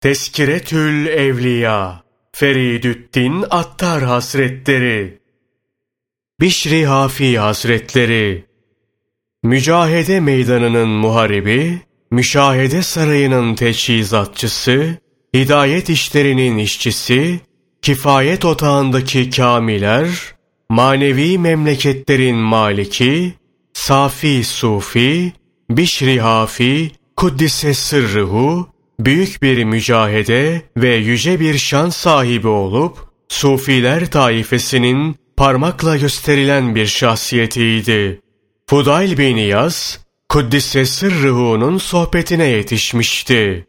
Teskiretül Evliya Feridüddin Attar Hazretleri Bişri Hafi Hazretleri Mücahede meydanının muharibi, müşahede sarayının teçhizatçısı, hidayet işlerinin işçisi, kifayet otağındaki kamiler, manevi memleketlerin maliki, safi sufi, bişri hafi, kuddise sırrıhu, büyük bir mücahede ve yüce bir şan sahibi olup, Sufiler taifesinin parmakla gösterilen bir şahsiyetiydi. Fudayl bin İyaz, Kuddise Sırrıhu'nun sohbetine yetişmişti.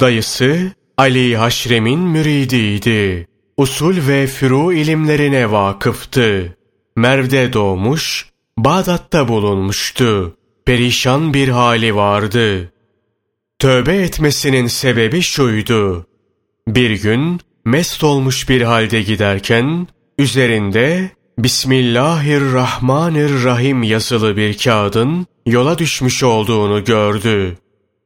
Dayısı Ali Haşrem'in müridiydi. Usul ve furu ilimlerine vakıftı. Merv'de doğmuş, Bağdat'ta bulunmuştu. Perişan bir hali vardı. Tövbe etmesinin sebebi şuydu. Bir gün mest olmuş bir halde giderken üzerinde Bismillahirrahmanirrahim yazılı bir kağıdın yola düşmüş olduğunu gördü.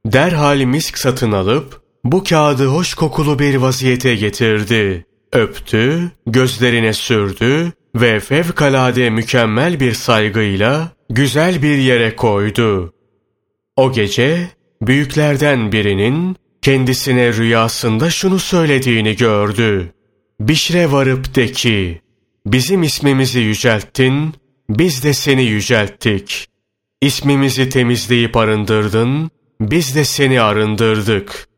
Derhal misk satın alıp bu kağıdı hoş kokulu bir vaziyete getirdi. Öptü, gözlerine sürdü ve fevkalade mükemmel bir saygıyla güzel bir yere koydu. O gece büyüklerden birinin kendisine rüyasında şunu söylediğini gördü. Bişre varıp de ki, bizim ismimizi yücelttin, biz de seni yücelttik. İsmimizi temizleyip arındırdın, biz de seni arındırdık.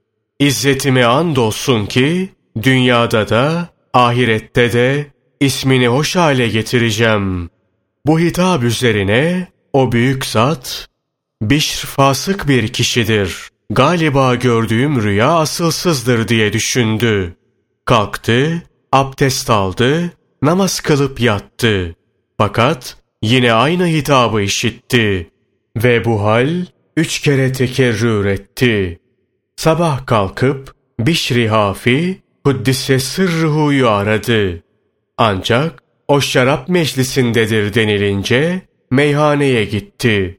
İzzetime andolsun ki, dünyada da, ahirette de ismini hoş hale getireceğim. Bu hitap üzerine o büyük zat, Bişr fasık bir kişidir. Galiba gördüğüm rüya asılsızdır diye düşündü. Kalktı, abdest aldı, namaz kılıp yattı. Fakat yine aynı hitabı işitti. Ve bu hal üç kere tekerrür etti. Sabah kalkıp Bişri Hafi Kuddise Sırruhu'yu aradı. Ancak o şarap meclisindedir denilince meyhaneye gitti.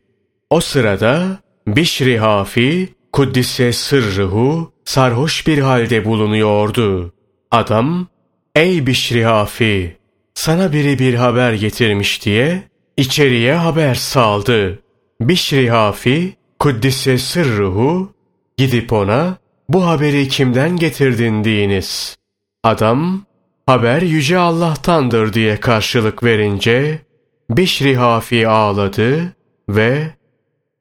O sırada Bişri Hafi Kuddise Sırruhu sarhoş bir halde bulunuyordu. Adam, ''Ey Bişri Hafi, sana biri bir haber getirmiş.'' diye içeriye haber saldı. Bişri Hafi, Kuddise Sırruhu, gidip ona, ''Bu haberi kimden getirdin?'' deyiniz. Adam, haber Yüce Allah'tandır diye karşılık verince, Bişri Hafi ağladı ve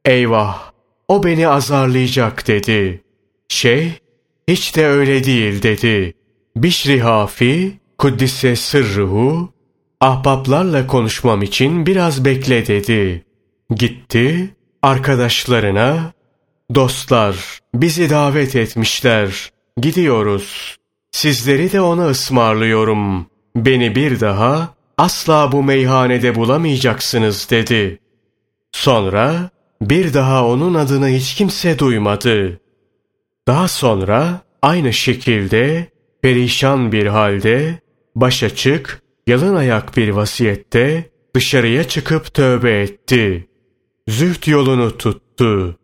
''Eyvah, o beni azarlayacak dedi. Şeyh, hiç de öyle değil dedi. Bişri Hafi, Kuddise sırruhu, ahbaplarla konuşmam için biraz bekle dedi. Gitti, arkadaşlarına, dostlar bizi davet etmişler, gidiyoruz. Sizleri de ona ısmarlıyorum. Beni bir daha asla bu meyhanede bulamayacaksınız dedi. Sonra bir daha onun adını hiç kimse duymadı. Daha sonra aynı şekilde perişan bir halde, baş açık, yalın ayak bir vasiyette dışarıya çıkıp tövbe etti. Züht yolunu tuttu.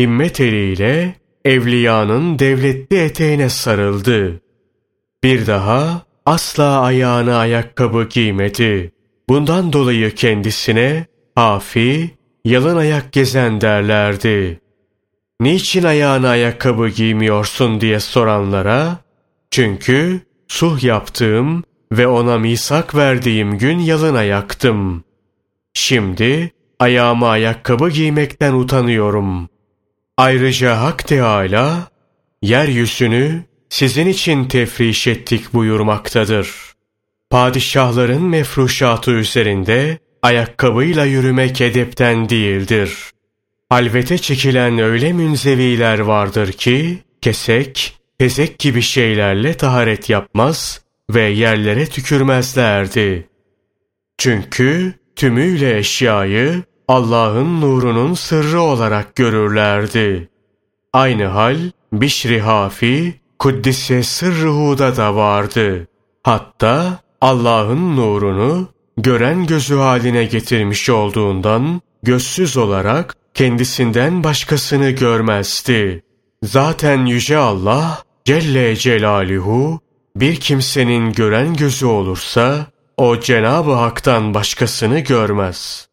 Himmet eliyle evliyanın devletli eteğine sarıldı. Bir daha asla ayağına ayakkabı giymedi. Bundan dolayı kendisine Hafi yalın ayak gezen derlerdi. Niçin ayağına ayakkabı giymiyorsun diye soranlara, çünkü suh yaptığım ve ona misak verdiğim gün yalın ayaktım. Şimdi ayağıma ayakkabı giymekten utanıyorum. Ayrıca Hak Teâlâ, yeryüzünü sizin için tefriş ettik buyurmaktadır. Padişahların mefruşatı üzerinde ayakkabıyla yürümek edepten değildir. Halvete çekilen öyle münzeviler vardır ki, kesek, pezek gibi şeylerle taharet yapmaz ve yerlere tükürmezlerdi. Çünkü tümüyle eşyayı Allah'ın nurunun sırrı olarak görürlerdi. Aynı hal Bişri Hafi, Kuddise Sırrıhu'da da vardı. Hatta Allah'ın nurunu gören gözü haline getirmiş olduğundan gözsüz olarak kendisinden başkasını görmezdi. Zaten Yüce Allah Celle Celaluhu bir kimsenin gören gözü olursa o Cenab-ı Hak'tan başkasını görmez.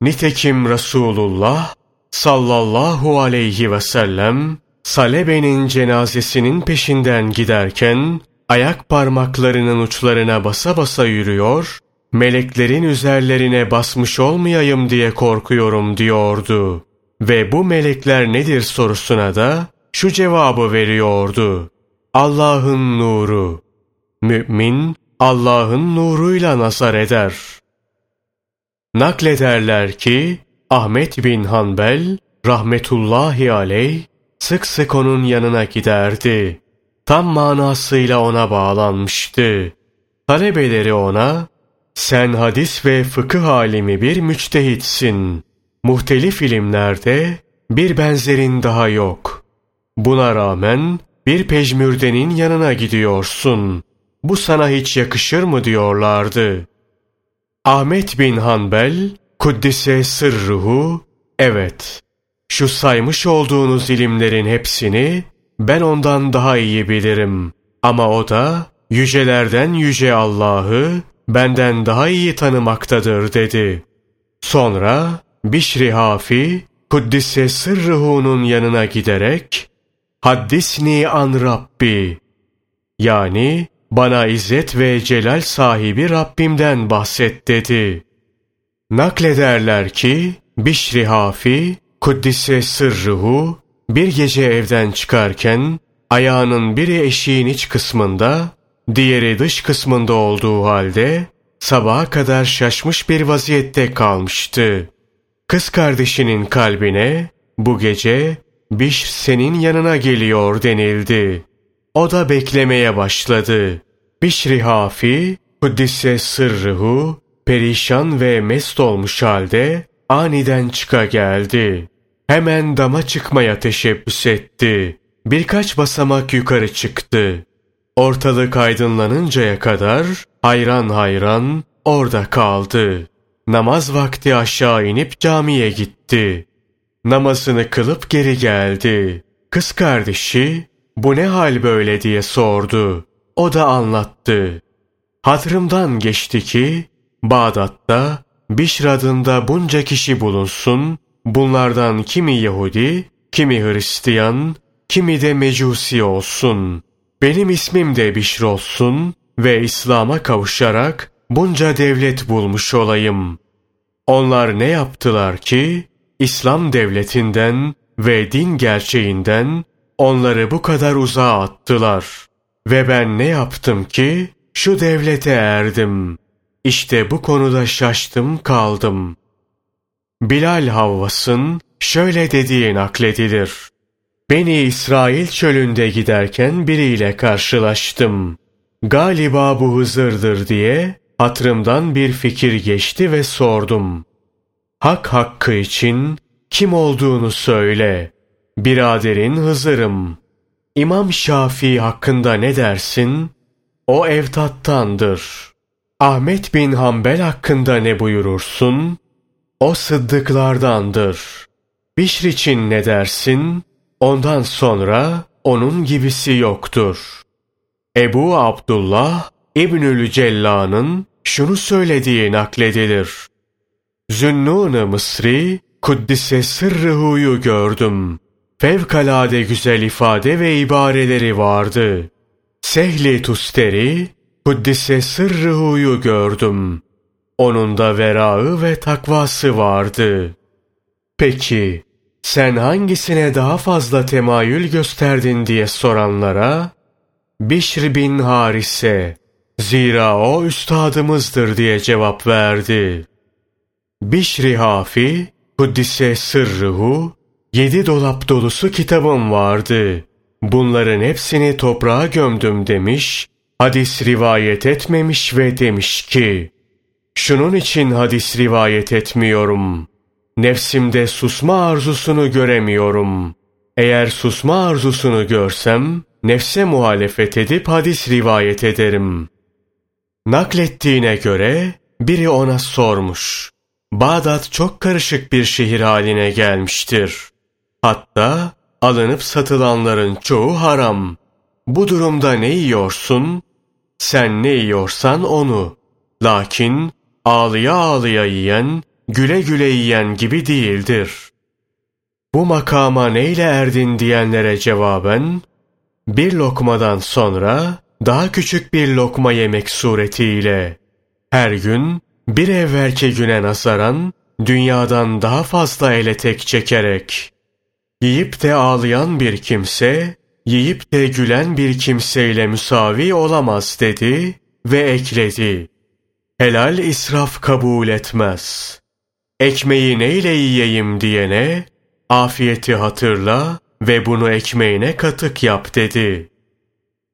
Nitekim Resulullah sallallahu aleyhi ve sellem Salebe'nin cenazesinin peşinden giderken ayak parmaklarının uçlarına basa basa yürüyor, meleklerin üzerlerine basmış olmayayım diye korkuyorum diyordu. Ve bu melekler nedir sorusuna da şu cevabı veriyordu. Allah'ın nuru. Mümin Allah'ın nuruyla nazar eder. Naklederler ki Ahmet bin Hanbel rahmetullahi aleyh sık sık onun yanına giderdi. Tam manasıyla ona bağlanmıştı. Talebeleri ona, sen hadis ve fıkıh alimi bir müçtehitsin. Muhtelif ilimlerde bir benzerin daha yok. Buna rağmen bir pejmürdenin yanına gidiyorsun. Bu sana hiç yakışır mı diyorlardı. Ahmet bin Hanbel, Kuddise sırruhu, evet, şu saymış olduğunuz ilimlerin hepsini ben ondan daha iyi bilirim. Ama o da yücelerden yüce Allah'ı benden daha iyi tanımaktadır dedi. Sonra Bişri Hafi Kuddise sırruhunun yanına giderek Haddisni an Rabbi yani bana izzet ve celal sahibi Rabbimden bahset dedi. Naklederler ki Bişri Hafi Kuddise sırruhu bir gece evden çıkarken ayağının biri eşiğin iç kısmında, diğeri dış kısmında olduğu halde sabaha kadar şaşmış bir vaziyette kalmıştı. Kız kardeşinin kalbine bu gece Bişr senin yanına geliyor denildi. O da beklemeye başladı. Bişri Hafi, Kuddise sırrıhu, perişan ve mest olmuş halde aniden çıka geldi. Hemen dama çıkmaya teşebbüs etti. Birkaç basamak yukarı çıktı. Ortalık aydınlanıncaya kadar hayran hayran orada kaldı. Namaz vakti aşağı inip camiye gitti. Namazını kılıp geri geldi. Kız kardeşi bu ne hal böyle diye sordu. O da anlattı. Hatırımdan geçti ki Bağdat'ta Bişr adında bunca kişi bulunsun, bunlardan kimi Yahudi, kimi Hristiyan, kimi de Mecusi olsun. Benim ismim de Bişr olsun ve İslam'a kavuşarak bunca devlet bulmuş olayım. Onlar ne yaptılar ki İslam devletinden ve din gerçeğinden onları bu kadar uzağa attılar. Ve ben ne yaptım ki şu devlete erdim. İşte bu konuda şaştım kaldım. Bilal Havvas'ın şöyle dediği nakledilir. Beni İsrail çölünde giderken biriyle karşılaştım. Galiba bu Hızır'dır diye hatırımdan bir fikir geçti ve sordum. Hak hakkı için kim olduğunu söyle. Biraderin Hızır'ım. İmam Şafii hakkında ne dersin? O evtattandır. Ahmet bin Hanbel hakkında ne buyurursun? O sıddıklardandır. Bişr için ne dersin? Ondan sonra onun gibisi yoktur. Ebu Abdullah İbnül Cella'nın şunu söylediği nakledilir. Zünnun-ı Mısri, Kuddise Sırrıhu'yu gördüm. Fevkalade güzel ifade ve ibareleri vardı. Sehli Tusteri, Kuddise Sırrıhu'yu gördüm. Onun da verağı ve takvası vardı. Peki, sen hangisine daha fazla temayül gösterdin diye soranlara, Bişr bin Harise, zira o üstadımızdır diye cevap verdi. Bişri Hafi, Kuddise Sırrıhu, yedi dolap dolusu kitabım vardı. Bunların hepsini toprağa gömdüm demiş, hadis rivayet etmemiş ve demiş ki, Şunun için hadis rivayet etmiyorum. Nefsimde susma arzusunu göremiyorum. Eğer susma arzusunu görsem, nefse muhalefet edip hadis rivayet ederim. Naklettiğine göre biri ona sormuş. Bağdat çok karışık bir şehir haline gelmiştir. Hatta alınıp satılanların çoğu haram. bu durumda ne yiyorsun? Sen ne yiyorsan onu. Lakin ağlıya ağlıya yiyen, güle güle yiyen gibi değildir. Bu makama neyle erdin diyenlere cevaben, bir lokmadan sonra daha küçük bir lokma yemek suretiyle her gün bir evvelki güne nazaran dünyadan daha fazla ele tek çekerek yiyip de ağlayan bir kimse yiyip de gülen bir kimseyle müsavi olamaz dedi ve ekledi. Helal israf kabul etmez. Ekmeği neyle yiyeyim diyene, afiyeti hatırla ve bunu ekmeğine katık yap dedi.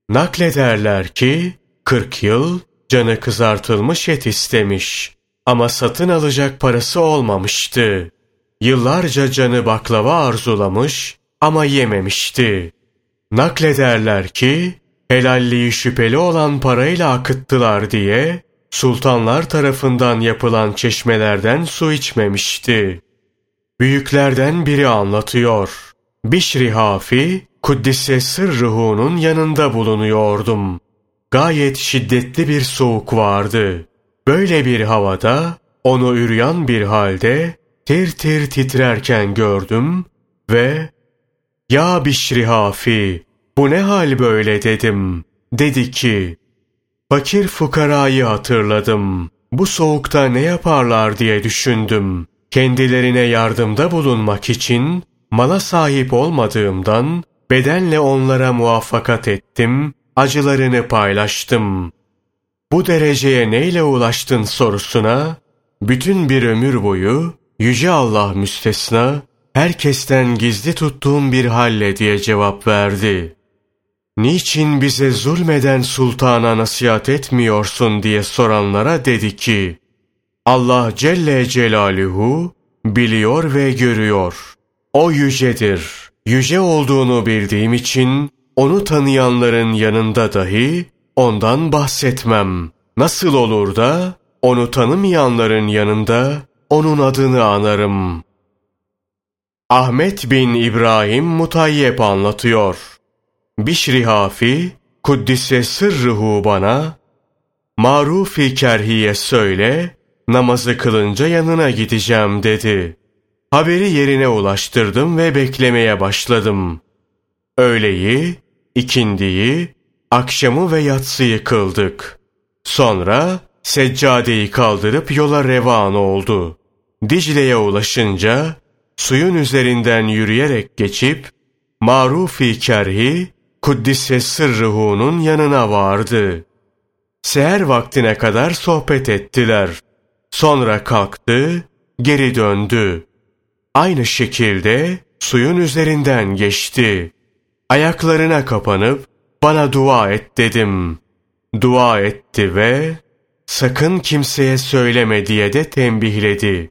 Naklederler ki, 40 yıl canı kızartılmış et istemiş ama satın alacak parası olmamıştı. Yıllarca canı baklava arzulamış ama yememişti. Naklederler ki, helalliği şüpheli olan parayla akıttılar diye, sultanlar tarafından yapılan çeşmelerden su içmemişti. Büyüklerden biri anlatıyor. Bişri Hafi, Kuddise Sırrıhu'nun yanında bulunuyordum. Gayet şiddetli bir soğuk vardı. Böyle bir havada onu üryan bir halde tir tir titrerken gördüm ve ''Ya Bişri Hafi, bu ne hal böyle?'' dedim. Dedi ki ''Fakir fukarayı hatırladım. Bu soğukta ne yaparlar diye düşündüm. Kendilerine yardımda bulunmak için mala sahip olmadığımdan bedenle onlara muvaffakat ettim, acılarını paylaştım. Bu dereceye neyle ulaştın sorusuna, bütün bir ömür boyu Yüce Allah müstesna, herkesten gizli tuttuğum bir halle diye cevap verdi. Niçin bize zulmeden sultana nasihat etmiyorsun diye soranlara dedi ki, Allah Celle Celaluhu biliyor ve görüyor. O yücedir. Yüce olduğunu bildiğim için onu tanıyanların yanında dahi ondan bahsetmem. Nasıl olur da onu tanımayanların yanında onun adını anarım. Ahmet bin İbrahim Mutayyep anlatıyor. Bişri Hafi, Kuddise sırrıhu bana, Marufi kerhiye söyle, namazı kılınca yanına gideceğim dedi. Haberi yerine ulaştırdım ve beklemeye başladım. Öğleyi, ikindiyi, akşamı ve yatsıyı kıldık. Sonra seccadeyi kaldırıp yola revan oldu. Dicle'ye ulaşınca suyun üzerinden yürüyerek geçip Marufi Kerhi Kuddise Sırrıhu'nun yanına vardı. Seher vaktine kadar sohbet ettiler. Sonra kalktı, geri döndü. Aynı şekilde suyun üzerinden geçti. Ayaklarına kapanıp bana dua et dedim. Dua etti ve sakın kimseye söyleme diye de tembihledi.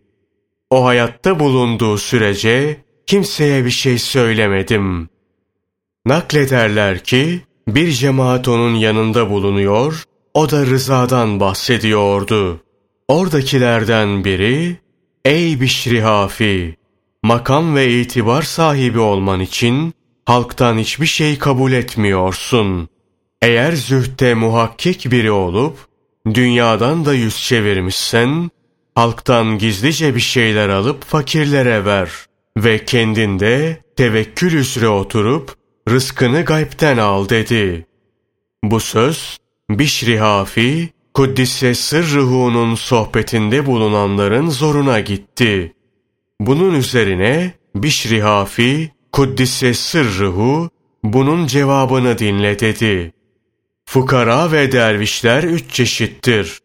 O hayatta bulunduğu sürece kimseye bir şey söylemedim. Naklederler ki bir cemaat onun yanında bulunuyor, o da rızadan bahsediyordu. Oradakilerden biri, ''Ey Bişri Hafi, makam ve itibar sahibi olman için halktan hiçbir şey kabul etmiyorsun. Eğer zühte muhakkik biri olup, dünyadan da yüz çevirmişsen, halktan gizlice bir şeyler alıp fakirlere ver ve kendinde tevekkül üzere oturup rızkını gaybten al dedi. Bu söz Bişri Hafi, Kuddise Sırrıhu'nun sohbetinde bulunanların zoruna gitti. Bunun üzerine Bişri Hafi, Kuddise Sırrıhu, bunun cevabını dinle dedi. Fukara ve dervişler üç çeşittir.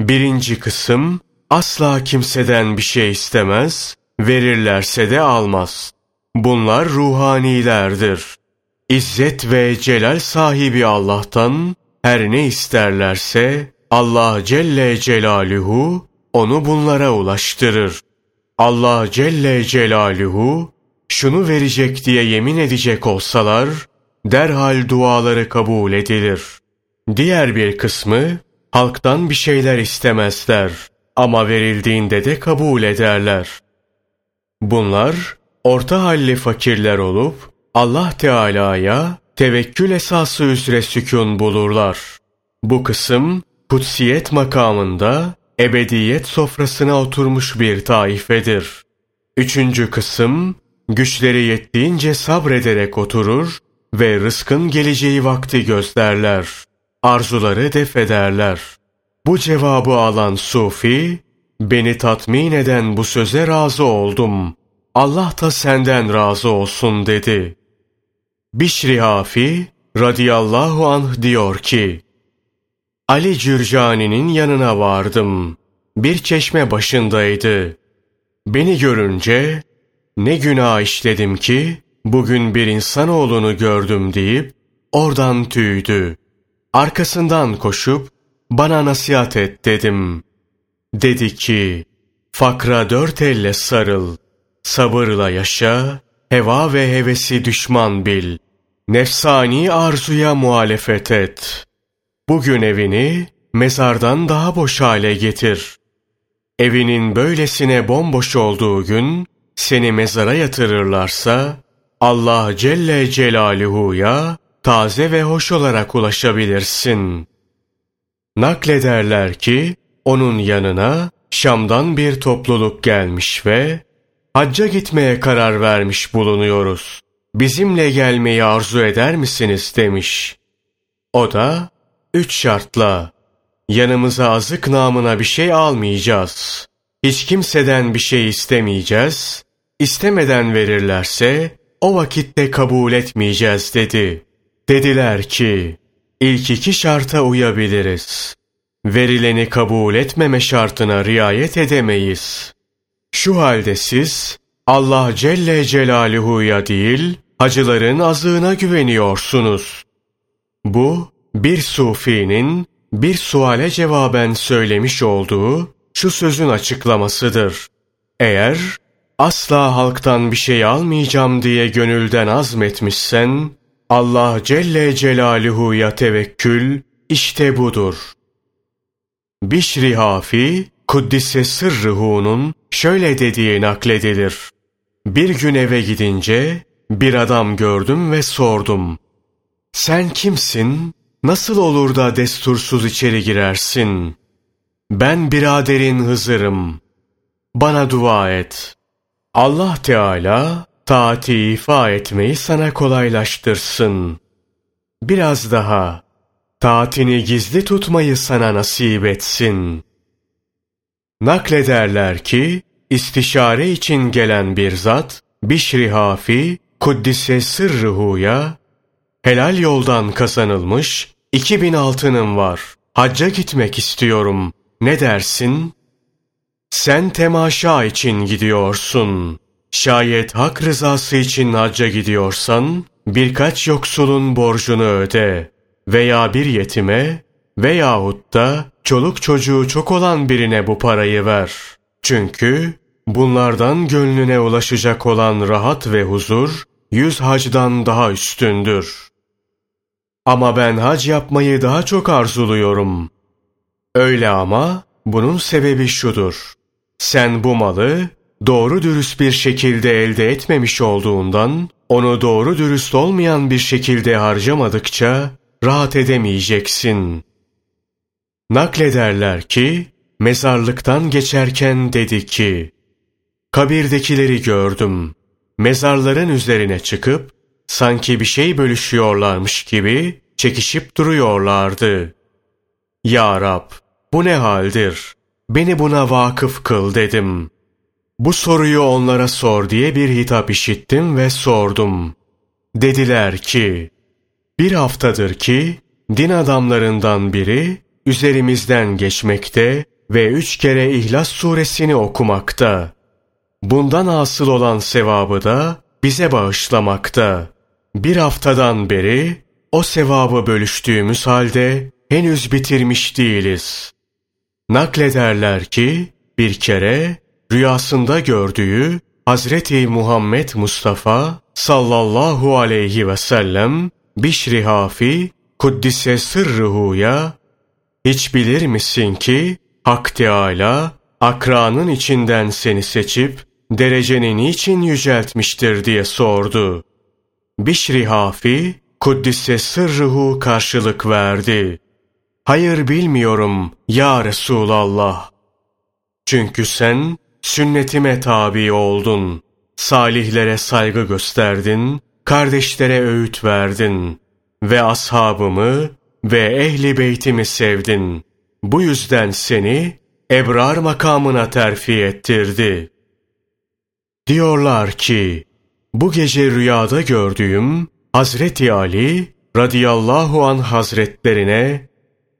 Birinci kısım, asla kimseden bir şey istemez, verirlerse de almaz. Bunlar ruhanilerdir. İzzet ve celal sahibi Allah'tan her ne isterlerse Allah Celle Celaluhu onu bunlara ulaştırır. Allah Celle Celaluhu şunu verecek diye yemin edecek olsalar derhal duaları kabul edilir. Diğer bir kısmı halktan bir şeyler istemezler ama verildiğinde de kabul ederler. Bunlar orta halli fakirler olup Allah Teala'ya tevekkül esası üzere sükun bulurlar. Bu kısım kutsiyet makamında ebediyet sofrasına oturmuş bir taifedir. Üçüncü kısım güçleri yettiğince sabrederek oturur ve rızkın geleceği vakti gözlerler. Arzuları defederler. Bu cevabı alan Sufi, beni tatmin eden bu söze razı oldum. Allah da senden razı olsun dedi. Bişri Hafi radıyallahu anh diyor ki, Ali Cürcani'nin yanına vardım. Bir çeşme başındaydı. Beni görünce, ne günah işledim ki, bugün bir insanoğlunu gördüm deyip, oradan tüydü. Arkasından koşup, bana nasihat et dedim. Dedi ki, fakra dört elle sarıl, sabırla yaşa, heva ve hevesi düşman bil. Nefsani arzuya muhalefet et. Bugün evini mezardan daha boş hale getir. Evinin böylesine bomboş olduğu gün seni mezara yatırırlarsa Allah Celle Celaluhu'ya taze ve hoş olarak ulaşabilirsin. Naklederler ki onun yanına Şam'dan bir topluluk gelmiş ve hacca gitmeye karar vermiş bulunuyoruz. Bizimle gelmeyi arzu eder misiniz demiş. O da üç şartla yanımıza azık namına bir şey almayacağız. Hiç kimseden bir şey istemeyeceğiz. İstemeden verirlerse o vakitte kabul etmeyeceğiz dedi. Dediler ki ilk iki şarta uyabiliriz. Verileni kabul etmeme şartına riayet edemeyiz. Şu halde siz Allah Celle Celaluhu'ya değil, hacıların azığına güveniyorsunuz. Bu, bir sufinin bir suale cevaben söylemiş olduğu şu sözün açıklamasıdır. Eğer asla halktan bir şey almayacağım diye gönülden azmetmişsen, Allah Celle Celaluhu'ya tevekkül işte budur. Bişri Hafi, Kuddise Sırrıhu'nun şöyle dediği nakledilir. Bir gün eve gidince bir adam gördüm ve sordum. Sen kimsin? Nasıl olur da destursuz içeri girersin? Ben biraderin Hızır'ım. Bana dua et. Allah Teala taati ifa etmeyi sana kolaylaştırsın. Biraz daha taatini gizli tutmayı sana nasip etsin. Naklederler ki istişare için gelen bir zat Bişri Hafi Kuddise Sırrıhu'ya helal yoldan kazanılmış iki bin altınım var. Hacca gitmek istiyorum. Ne dersin? Sen temaşa için gidiyorsun. Şayet hak rızası için hacca gidiyorsan, birkaç yoksulun borcunu öde veya bir yetime veyahut da çoluk çocuğu çok olan birine bu parayı ver. Çünkü bunlardan gönlüne ulaşacak olan rahat ve huzur, yüz hacdan daha üstündür. Ama ben hac yapmayı daha çok arzuluyorum. Öyle ama bunun sebebi şudur. Sen bu malı doğru dürüst bir şekilde elde etmemiş olduğundan onu doğru dürüst olmayan bir şekilde harcamadıkça rahat edemeyeceksin. Naklederler ki mezarlıktan geçerken dedi ki kabirdekileri gördüm. Mezarların üzerine çıkıp sanki bir şey bölüşüyorlarmış gibi çekişip duruyorlardı. Ya Rab bu ne haldir? Beni buna vakıf kıl dedim. Bu soruyu onlara sor diye bir hitap işittim ve sordum. Dediler ki, bir haftadır ki din adamlarından biri üzerimizden geçmekte ve üç kere İhlas suresini okumakta. Bundan asıl olan sevabı da bize bağışlamakta. Bir haftadan beri o sevabı bölüştüğümüz halde henüz bitirmiş değiliz. Naklederler ki bir kere rüyasında gördüğü Hazreti Muhammed Mustafa sallallahu aleyhi ve sellem Bişri Hafi Kuddise Sırrıhu'ya hiç bilir misin ki Hak Teâlâ akranın içinden seni seçip dereceni niçin yüceltmiştir diye sordu. Bişri Hafi Kuddise sırruhu karşılık verdi. Hayır bilmiyorum ya Resulallah. Çünkü sen sünnetime tabi oldun. Salihlere saygı gösterdin, kardeşlere öğüt verdin ve ashabımı ve ehli beytimi sevdin. Bu yüzden seni ebrar makamına terfi ettirdi. Diyorlar ki, bu gece rüyada gördüğüm Hazreti Ali radıyallahu an hazretlerine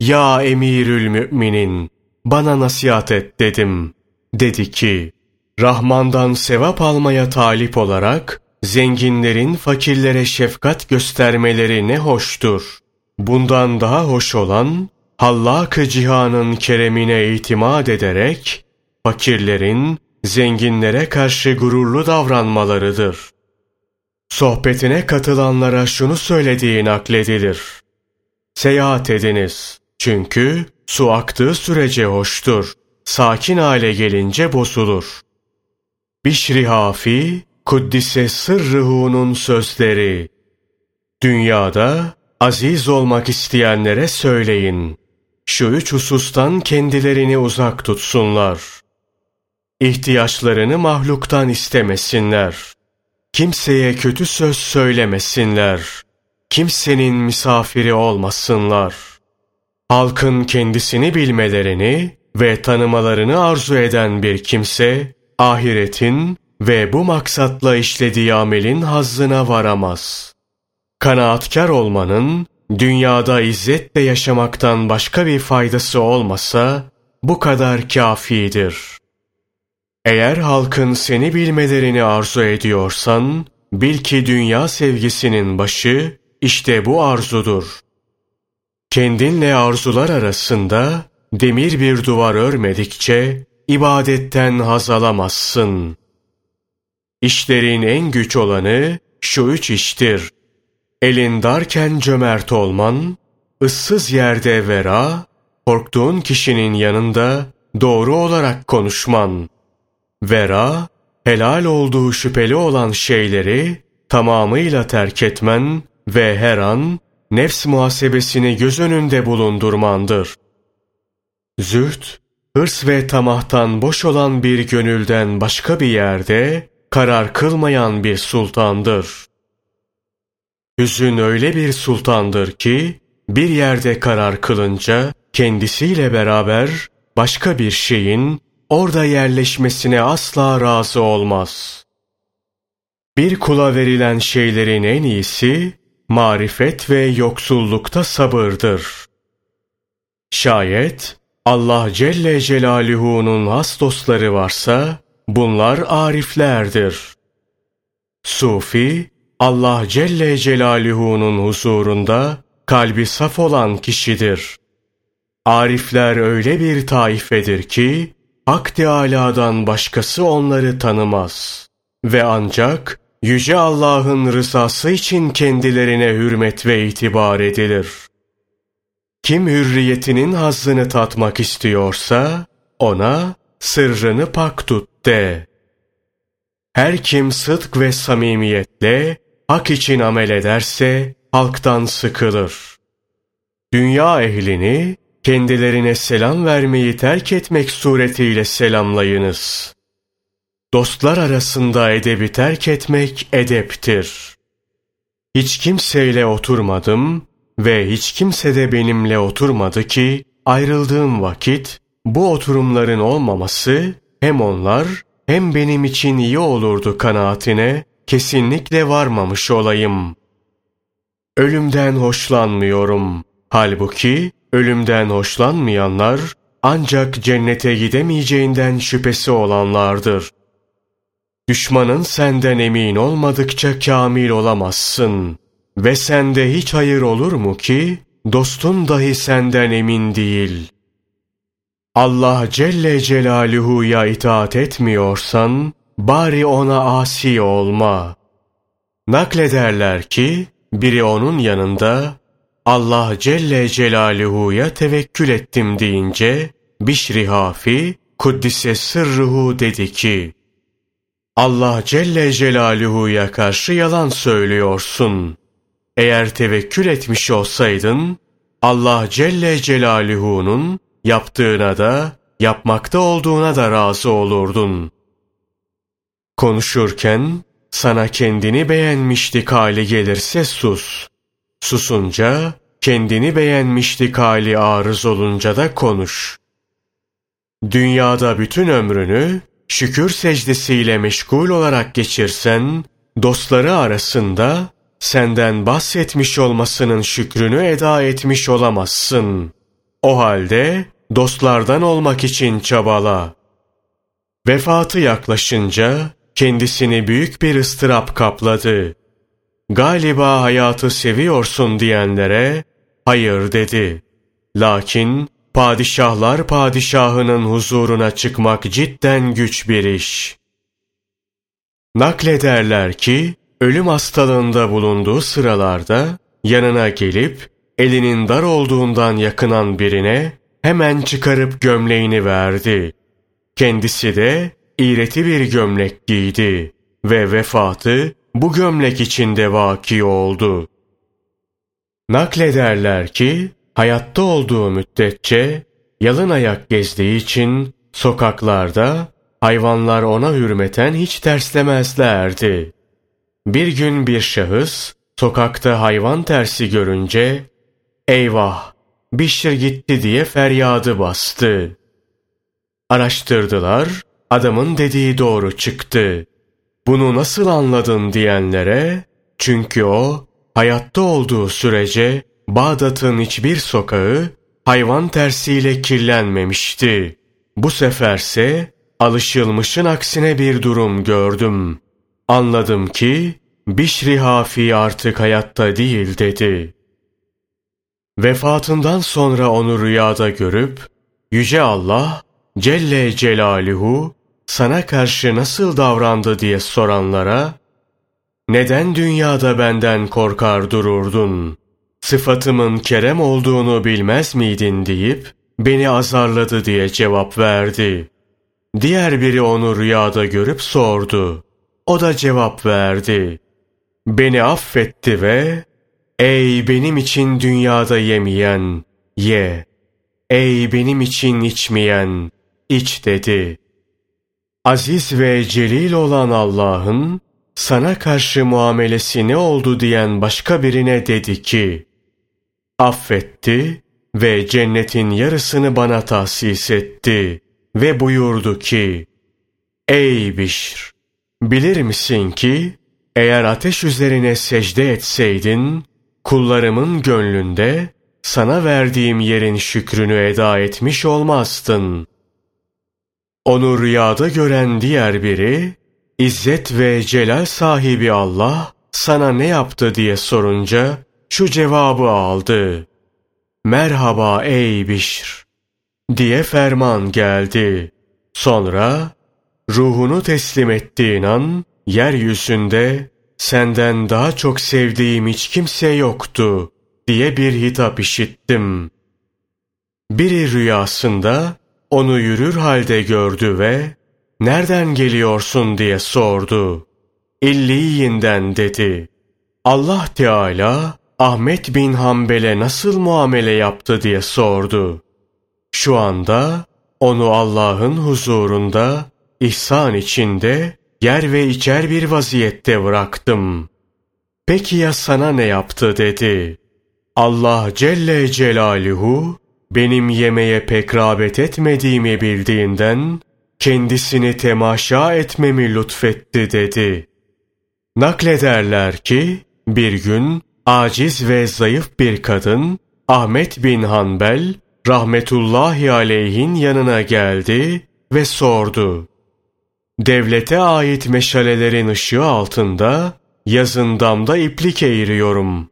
Ya emirül müminin bana nasihat et dedim. Dedi ki Rahman'dan sevap almaya talip olarak zenginlerin fakirlere şefkat göstermeleri ne hoştur. Bundan daha hoş olan Hallak-ı cihanın keremine itimat ederek fakirlerin zenginlere karşı gururlu davranmalarıdır. Sohbetine katılanlara şunu söylediği nakledilir. Seyahat ediniz. Çünkü su aktığı sürece hoştur. Sakin hale gelince bozulur. Bişri Hafi, Kuddise Sırrıhu'nun sözleri. Dünyada aziz olmak isteyenlere söyleyin. Şu üç husustan kendilerini uzak tutsunlar. İhtiyaçlarını mahluktan istemesinler. Kimseye kötü söz söylemesinler. Kimsenin misafiri olmasınlar. Halkın kendisini bilmelerini ve tanımalarını arzu eden bir kimse, ahiretin ve bu maksatla işlediği amelin hazzına varamaz. Kanaatkar olmanın, dünyada izzetle yaşamaktan başka bir faydası olmasa, bu kadar kafidir. Eğer halkın seni bilmelerini arzu ediyorsan, bil ki dünya sevgisinin başı, işte bu arzudur. Kendinle arzular arasında, demir bir duvar örmedikçe, ibadetten haz alamazsın. İşlerin en güç olanı şu üç iştir. Elin darken cömert olman, ıssız yerde vera, korktuğun kişinin yanında doğru olarak konuşman. Vera, helal olduğu şüpheli olan şeyleri tamamıyla terk etmen ve her an nefs muhasebesini göz önünde bulundurmandır. Zühd, hırs ve tamahtan boş olan bir gönülden başka bir yerde karar kılmayan bir sultandır. Hüzün öyle bir sultandır ki, bir yerde karar kılınca kendisiyle beraber başka bir şeyin orada yerleşmesine asla razı olmaz. Bir kula verilen şeylerin en iyisi, marifet ve yoksullukta sabırdır. Şayet Allah Celle Celaluhu'nun has dostları varsa, bunlar ariflerdir. Sufi, Allah Celle Celaluhu'nun huzurunda kalbi saf olan kişidir. Arifler öyle bir taifedir ki, Hak Teâlâ'dan başkası onları tanımaz. Ve ancak Yüce Allah'ın rızası için kendilerine hürmet ve itibar edilir. Kim hürriyetinin hazzını tatmak istiyorsa, ona sırrını pak tut de. Her kim sıdk ve samimiyetle hak için amel ederse halktan sıkılır. Dünya ehlini kendilerine selam vermeyi terk etmek suretiyle selamlayınız. Dostlar arasında edebi terk etmek edeptir. Hiç kimseyle oturmadım ve hiç kimse de benimle oturmadı ki ayrıldığım vakit bu oturumların olmaması hem onlar hem benim için iyi olurdu kanaatine kesinlikle varmamış olayım. Ölümden hoşlanmıyorum. Halbuki ölümden hoşlanmayanlar ancak cennete gidemeyeceğinden şüphesi olanlardır. Düşmanın senden emin olmadıkça kamil olamazsın. Ve sende hiç hayır olur mu ki dostun dahi senden emin değil. Allah Celle Celaluhu'ya itaat etmiyorsan bari ona asi olma. Naklederler ki biri onun yanında Allah Celle Celaluhu'ya tevekkül ettim deyince Bişri Hafi Kuddise Sırruhu dedi ki Allah Celle Celaluhu'ya karşı yalan söylüyorsun. Eğer tevekkül etmiş olsaydın, Allah Celle Celaluhu'nun yaptığına da, yapmakta olduğuna da razı olurdun. Konuşurken, sana kendini beğenmişlik hali gelirse sus. Susunca, kendini beğenmişlik hali arız olunca da konuş. Dünyada bütün ömrünü şükür secdesiyle meşgul olarak geçirsen, dostları arasında senden bahsetmiş olmasının şükrünü eda etmiş olamazsın. O halde dostlardan olmak için çabala. Vefatı yaklaşınca kendisini büyük bir ıstırap kapladı. Galiba hayatı seviyorsun diyenlere hayır dedi. Lakin padişahlar padişahının huzuruna çıkmak cidden güç bir iş. Naklederler ki, ölüm hastalığında bulunduğu sıralarda yanına gelip elinin dar olduğundan yakınan birine hemen çıkarıp gömleğini verdi. Kendisi de iğreti bir gömlek giydi ve vefatı bu gömlek içinde vaki oldu. Naklederler ki hayatta olduğu müddetçe yalın ayak gezdiği için sokaklarda hayvanlar ona hürmeten hiç terslemezlerdi. Bir gün bir şahıs sokakta hayvan tersi görünce eyvah Bişir gitti diye feryadı bastı. Araştırdılar, adamın dediği doğru çıktı. Bunu nasıl anladın diyenlere, çünkü o hayatta olduğu sürece Bağdat'ın hiçbir sokağı hayvan tersiyle kirlenmemişti. Bu seferse alışılmışın aksine bir durum gördüm. Anladım ki Bişri Hafi artık hayatta değil dedi. Vefatından sonra onu rüyada görüp Yüce Allah Celle Celaluhu sana karşı nasıl davrandı diye soranlara neden dünyada benden korkar dururdun? Sıfatımın kerem olduğunu bilmez miydin deyip beni azarladı diye cevap verdi. Diğer biri onu rüyada görüp sordu. O da cevap verdi. Beni affetti ve Ey benim için dünyada yemeyen, ye. Ey benim için içmeyen, iç dedi. Aziz ve celil olan Allah'ın sana karşı muamelesi ne oldu diyen başka birine dedi ki, affetti ve cennetin yarısını bana tahsis etti ve buyurdu ki, Ey Bişr! Bilir misin ki, eğer ateş üzerine secde etseydin, kullarımın gönlünde sana verdiğim yerin şükrünü eda etmiş olmazdın. Onu rüyada gören diğer biri, İzzet ve celal sahibi Allah sana ne yaptı diye sorunca şu cevabı aldı. Merhaba ey Bişr diye ferman geldi. Sonra ruhunu teslim ettiğin an yeryüzünde senden daha çok sevdiğim hiç kimse yoktu diye bir hitap işittim. Biri rüyasında onu yürür halde gördü ve nereden geliyorsun diye sordu. İlliyinden dedi. Allah Teala Ahmet bin Hanbel'e nasıl muamele yaptı diye sordu. Şu anda onu Allah'ın huzurunda ihsan içinde yer ve içer bir vaziyette bıraktım. Peki ya sana ne yaptı dedi. Allah Celle Celaluhu benim yemeye pek rağbet etmediğimi bildiğinden kendisini temaşa etmemi lütfetti dedi. Naklederler ki bir gün aciz ve zayıf bir kadın Ahmet bin Hanbel rahmetullahi aleyhin yanına geldi ve sordu. Devlete ait meşalelerin ışığı altında yazın damda iplik eğiriyorum.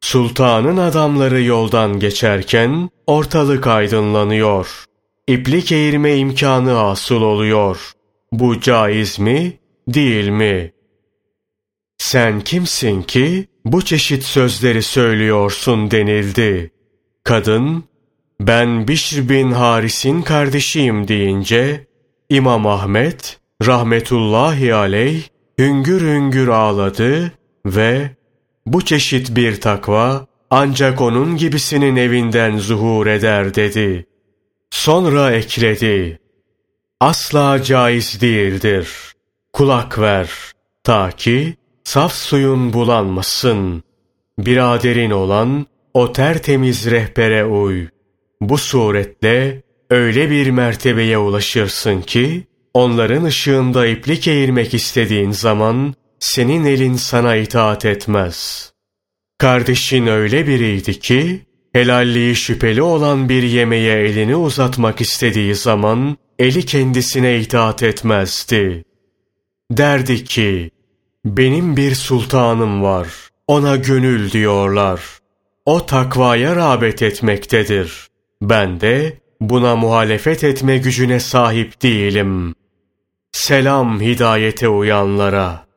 Sultanın adamları yoldan geçerken ortalık aydınlanıyor. İplik eğirme imkanı asıl oluyor. Bu caiz mi, değil mi? Sen kimsin ki bu çeşit sözleri söylüyorsun denildi. Kadın, ben Bişr bin Haris'in kardeşiyim deyince, İmam Ahmet, rahmetullahi aleyh hüngür hüngür ağladı ve Bu çeşit bir takva ancak onun gibisinin evinden zuhur eder dedi. Sonra ekledi. Asla caiz değildir. Kulak ver ta ki saf suyun bulanmasın. Biraderin olan o tertemiz rehbere uy. Bu suretle öyle bir mertebeye ulaşırsın ki onların ışığında iplik eğirmek istediğin zaman senin elin sana itaat etmez. Kardeşin öyle biriydi ki helalliği şüpheli olan bir yemeğe elini uzatmak istediği zaman eli kendisine itaat etmezdi. Derdi ki, benim bir sultanım var, ona gönül diyorlar. O takvaya rağbet etmektedir. Ben de buna muhalefet etme gücüne sahip değilim. Selam hidayete uyanlara.''